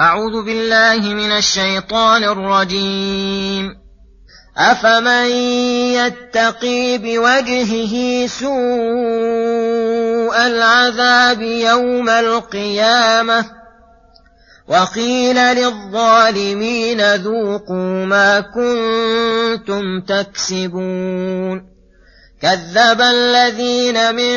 أعوذ بالله من الشيطان الرجيم. أفمن يتقي بوجهه سوء العذاب يوم القيامة وقيل للظالمين ذوقوا ما كنتم تكسبون. كذب الذين من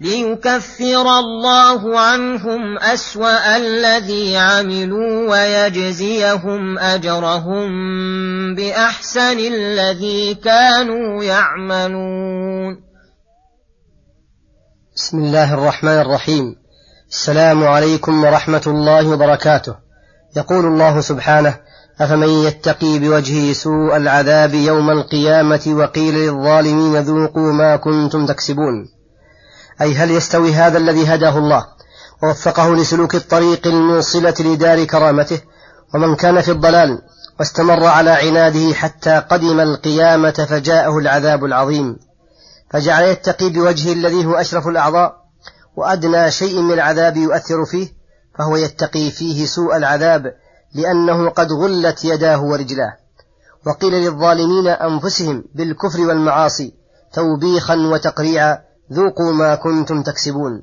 ليكفر الله عنهم أسوأ الذي عملوا ويجزيهم أجرهم بأحسن الذي كانوا يعملون. بسم الله الرحمن الرحيم. السلام عليكم ورحمة الله وبركاته. يقول الله سبحانه أفمن يتقي بوجهه سوء العذاب يوم القيامة وقيل للظالمين ذوقوا ما كنتم تكسبون. أي هل يستوي هذا الذي هداه الله ووفقه لسلوك الطريق الموصلة لدار كرامته ومن كان في الضلال واستمر على عناده حتى قدم القيامة فجاءه العذاب العظيم. فجعل يتقي بوجهه الذي هو أشرف الأعضاء وأدنى شيء من العذاب يؤثر فيه فهو يتقي فيه سوء العذاب لأنه قد غلت يداه ورجلاه. وقيل للظالمين أنفسهم بالكفر والمعاصي توبيخا وتقريعا ذوقوا ما كنتم تكسبون.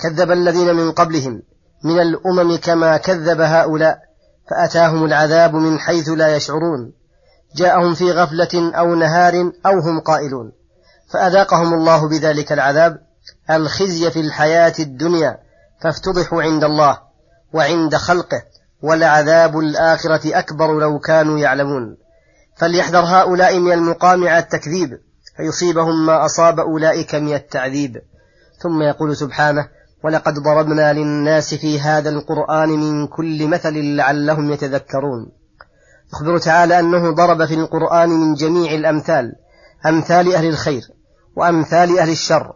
كذب الذين من قبلهم من الأمم كما كذب هؤلاء فأتاهم العذاب من حيث لا يشعرون. جاءهم في غفلة أو نهار أو هم قائلون. فأذاقهم الله بذلك العذاب الخزي في الحياة الدنيا فافتضحوا عند الله وعند خلقه ولعذاب الآخرة أكبر لو كانوا يعلمون. فليحذر هؤلاء من المقام على التكذيب. فيصيبهم ما أصاب أولئك من التعذيب. ثم يقول سبحانه ولقد ضربنا للناس في هذا القرآن من كل مثل لعلهم يتذكرون. يخبر تعالى أنه ضرب في القرآن من جميع الأمثال أمثال أهل الخير وأمثال أهل الشر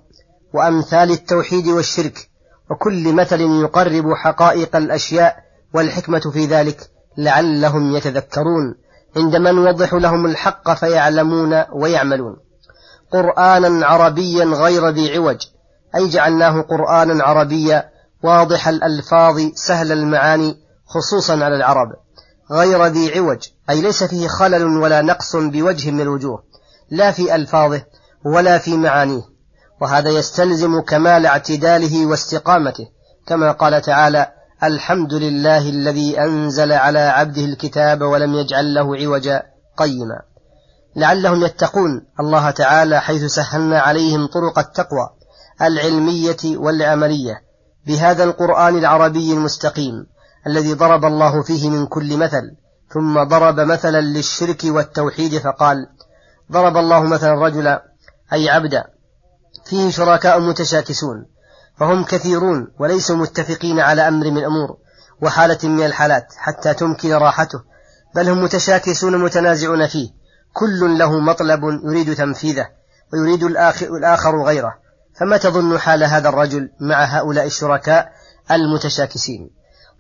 وأمثال التوحيد والشرك وكل مثل يقرب حقائق الأشياء والحكمة في ذلك لعلهم يتذكرون. عندما نوضح لهم الحق فيعلمون ويعملون. قرآنا عربيا غير ذي عوج أي جعلناه قرآنا عربيا واضح الألفاظ سهل المعاني خصوصا على العرب. غير ذي عوج أي ليس فيه خلل ولا نقص بوجه من الوجوه لا في ألفاظه ولا في معانيه. وهذا يستلزم كمال اعتداله واستقامته كما قال تعالى الحمد لله الذي أنزل على عبده الكتاب ولم يجعل له عوجا قيما. لعلهم يتقون. الله تعالى حيث سهلنا عليهم طرق التقوى العلمية والعملية بهذا القرآن العربي المستقيم الذي ضرب الله فيه من كل مثل ثم ضرب مثلا للشرك والتوحيد فقال ضرب الله مثلا رجلا أي عبدا فيه شركاء متشاكسون فهم كثيرون وليسوا متفقين على أمر من الأمور وحالة من الحالات حتى تمكن راحته بل هم متشاكسون متنازعون فيه كل له مطلب يريد تنفيذه ويريد الآخر, غيره. فما تظن حال هذا الرجل مع هؤلاء الشركاء المتشاكسين؟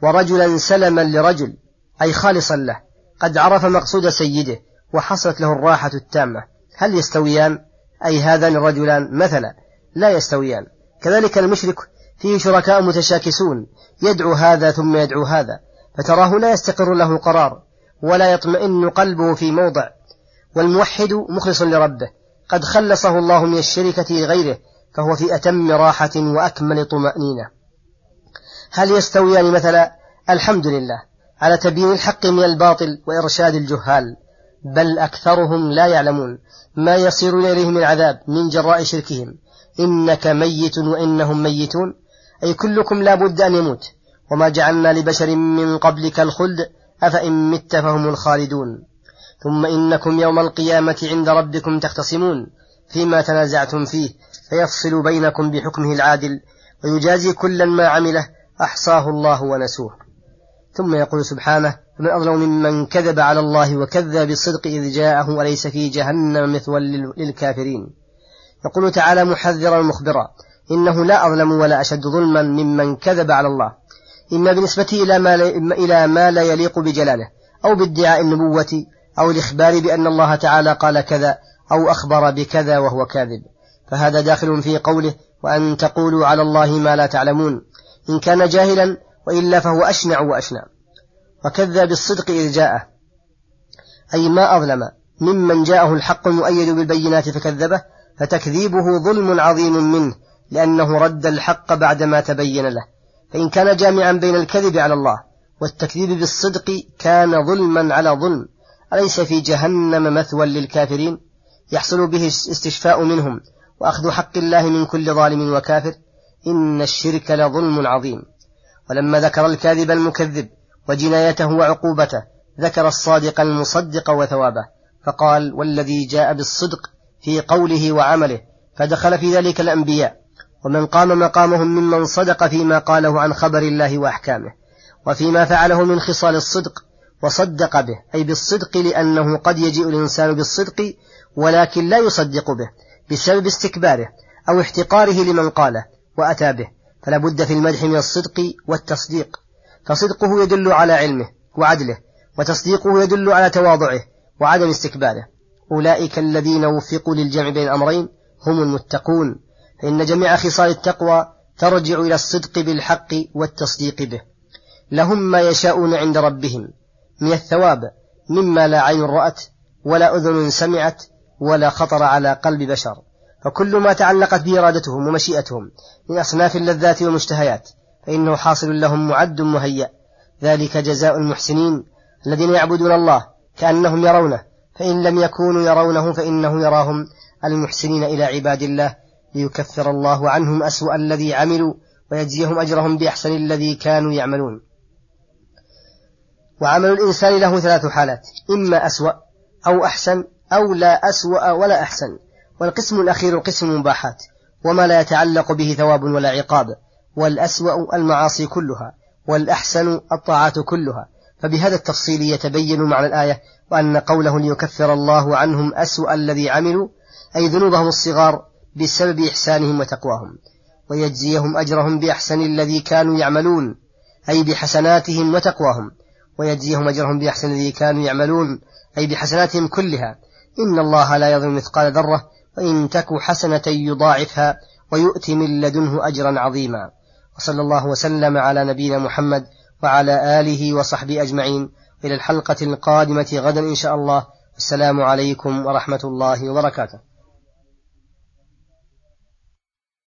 ورجلا سلما لرجل أي خالصا له قد عرف مقصود سيده وحصلت له الراحة التامة. هل يستويان؟ أي هذان الرجلان مثلا لا يستويان. كذلك المشرك فيه شركاء متشاكسون يدعو هذا ثم يدعو هذا فتراه لا يستقر له قرار ولا يطمئن قلبه في موضع. والموحد مخلص لربه. قد خلصه الله من الشركة لغيره فهو في أتم راحة وأكمل طمأنينة. هل يستويان مثلا؟ الحمد لله على تبيين الحق من الباطل وإرشاد الجهال. بل أكثرهم لا يعلمون ما يصير إليه من عذاب من جراء شركهم. إنك ميت وإنهم ميتون. أي كلكم لا بد أن يموت. وما جعلنا لبشر من قبلك الخلد أفإن مت فهم الخالدون. ثم إنكم يوم القيامة عند ربكم تختصمون فيما تنازعتم فيه فيفصل بينكم بحكمه العادل ويجازي كلا ما عمله أحصاه الله ونسوه. ثم يقول سبحانه فمن أظلم ممن كذب على الله وكذب بالصدق إذ جاءه وليس في جهنم مثوى للكافرين. يقول تعالى محذرا مخبرا إنه لا أظلم ولا أشد ظلما ممن كذب على الله. إما بالنسبة إلى ما, إلى ما لا يليق بجلاله أو بادعاء النبوة أو الإخبار بأن الله تعالى قال كذا أو أخبر بكذا وهو كاذب. فهذا داخل في قوله وأن تقولوا على الله ما لا تعلمون. إن كان جاهلا وإلا فهو أشنع وأشنع. وكذب بالصدق إذ جاءه. أي ما أظلم. ممن جاءه الحق المؤيد بالبينات فكذبه فتكذيبه ظلم عظيم منه لأنه رد الحق بعدما تبين له. فإن كان جامعا بين الكذب على الله والتكذيب بالصدق كان ظلما على ظلم. أليس في جهنم مثوى للكافرين؟ يحصل به استشفاء منهم وأخذ حق الله من كل ظالم وكافر. إن الشرك لظلم عظيم. ولما ذكر الكاذب المكذب وجنايته وعقوبته ذكر الصادق المصدق وثوابه فقال والذي جاء بالصدق في قوله وعمله فدخل في ذلك الأنبياء. ومن قام مقامهم ممن صدق فيما قاله عن خبر الله وأحكامه. وفيما فعله من خصال الصدق وصدق به أي بالصدق لأنه قد يجيء الإنسان بالصدق ولكن لا يصدق به بسبب استكباره أو احتقاره لمن قاله وأتى به فلا بد في المدح من الصدق والتصديق. فصدقه يدل على علمه وعدله وتصديقه يدل على تواضعه وعدم استكباره. أولئك الذين وفقوا للجمع بين الأمرين هم المتقون فإن جميع خصال التقوى ترجع إلى الصدق بالحق والتصديق به. لهم ما يشاءون عند ربهم. من الثواب مما لا عين رأت ولا أذن سمعت ولا خطر على قلب بشر. فكل ما تعلقت به إرادتهم ومشيئتهم من أصناف اللذات والمشتهيات فإنه حاصل لهم معد مهيأ. ذلك جزاء المحسنين الذين يعبدون الله كأنهم يرونه فإن لم يكونوا يرونه فإنه يراهم المحسنين إلى عباد الله. ليكفر الله عنهم أسوأ الذي عملوا ويجزيهم أجرهم بأحسن الذي كانوا يعملون. وعمل الإنسان له ثلاث حالات إما أسوأ أو أحسن أو لا أسوأ ولا أحسن والقسم الأخير قسم المباحات وما لا يتعلق به ثواب ولا عقاب والأسوأ المعاصي كلها والأحسن الطاعات كلها. فبهذا التفصيل يتبين معنى الآية وأن قوله ليكفر الله عنهم أسوأ الذي عملوا أي ذنوبهم الصغار بسبب إحسانهم وتقواهم ويجزيهم أجرهم بأحسن الذي كانوا يعملون أي بحسناتهم وتقواهم. ويجزيهم أجرهم بأحسن الذي كانوا يعملون أي بحسناتهم كلها. إن الله لا يظلم مثقال ذرة وإن تك حسنة يضاعفها ويؤتي من لدنه أجرا عظيما. وصلى الله وسلم على نبينا محمد وعلى آله وصحبه أجمعين. إلى الحلقة القادمة غدا إن شاء الله. السلام عليكم ورحمة الله وبركاته.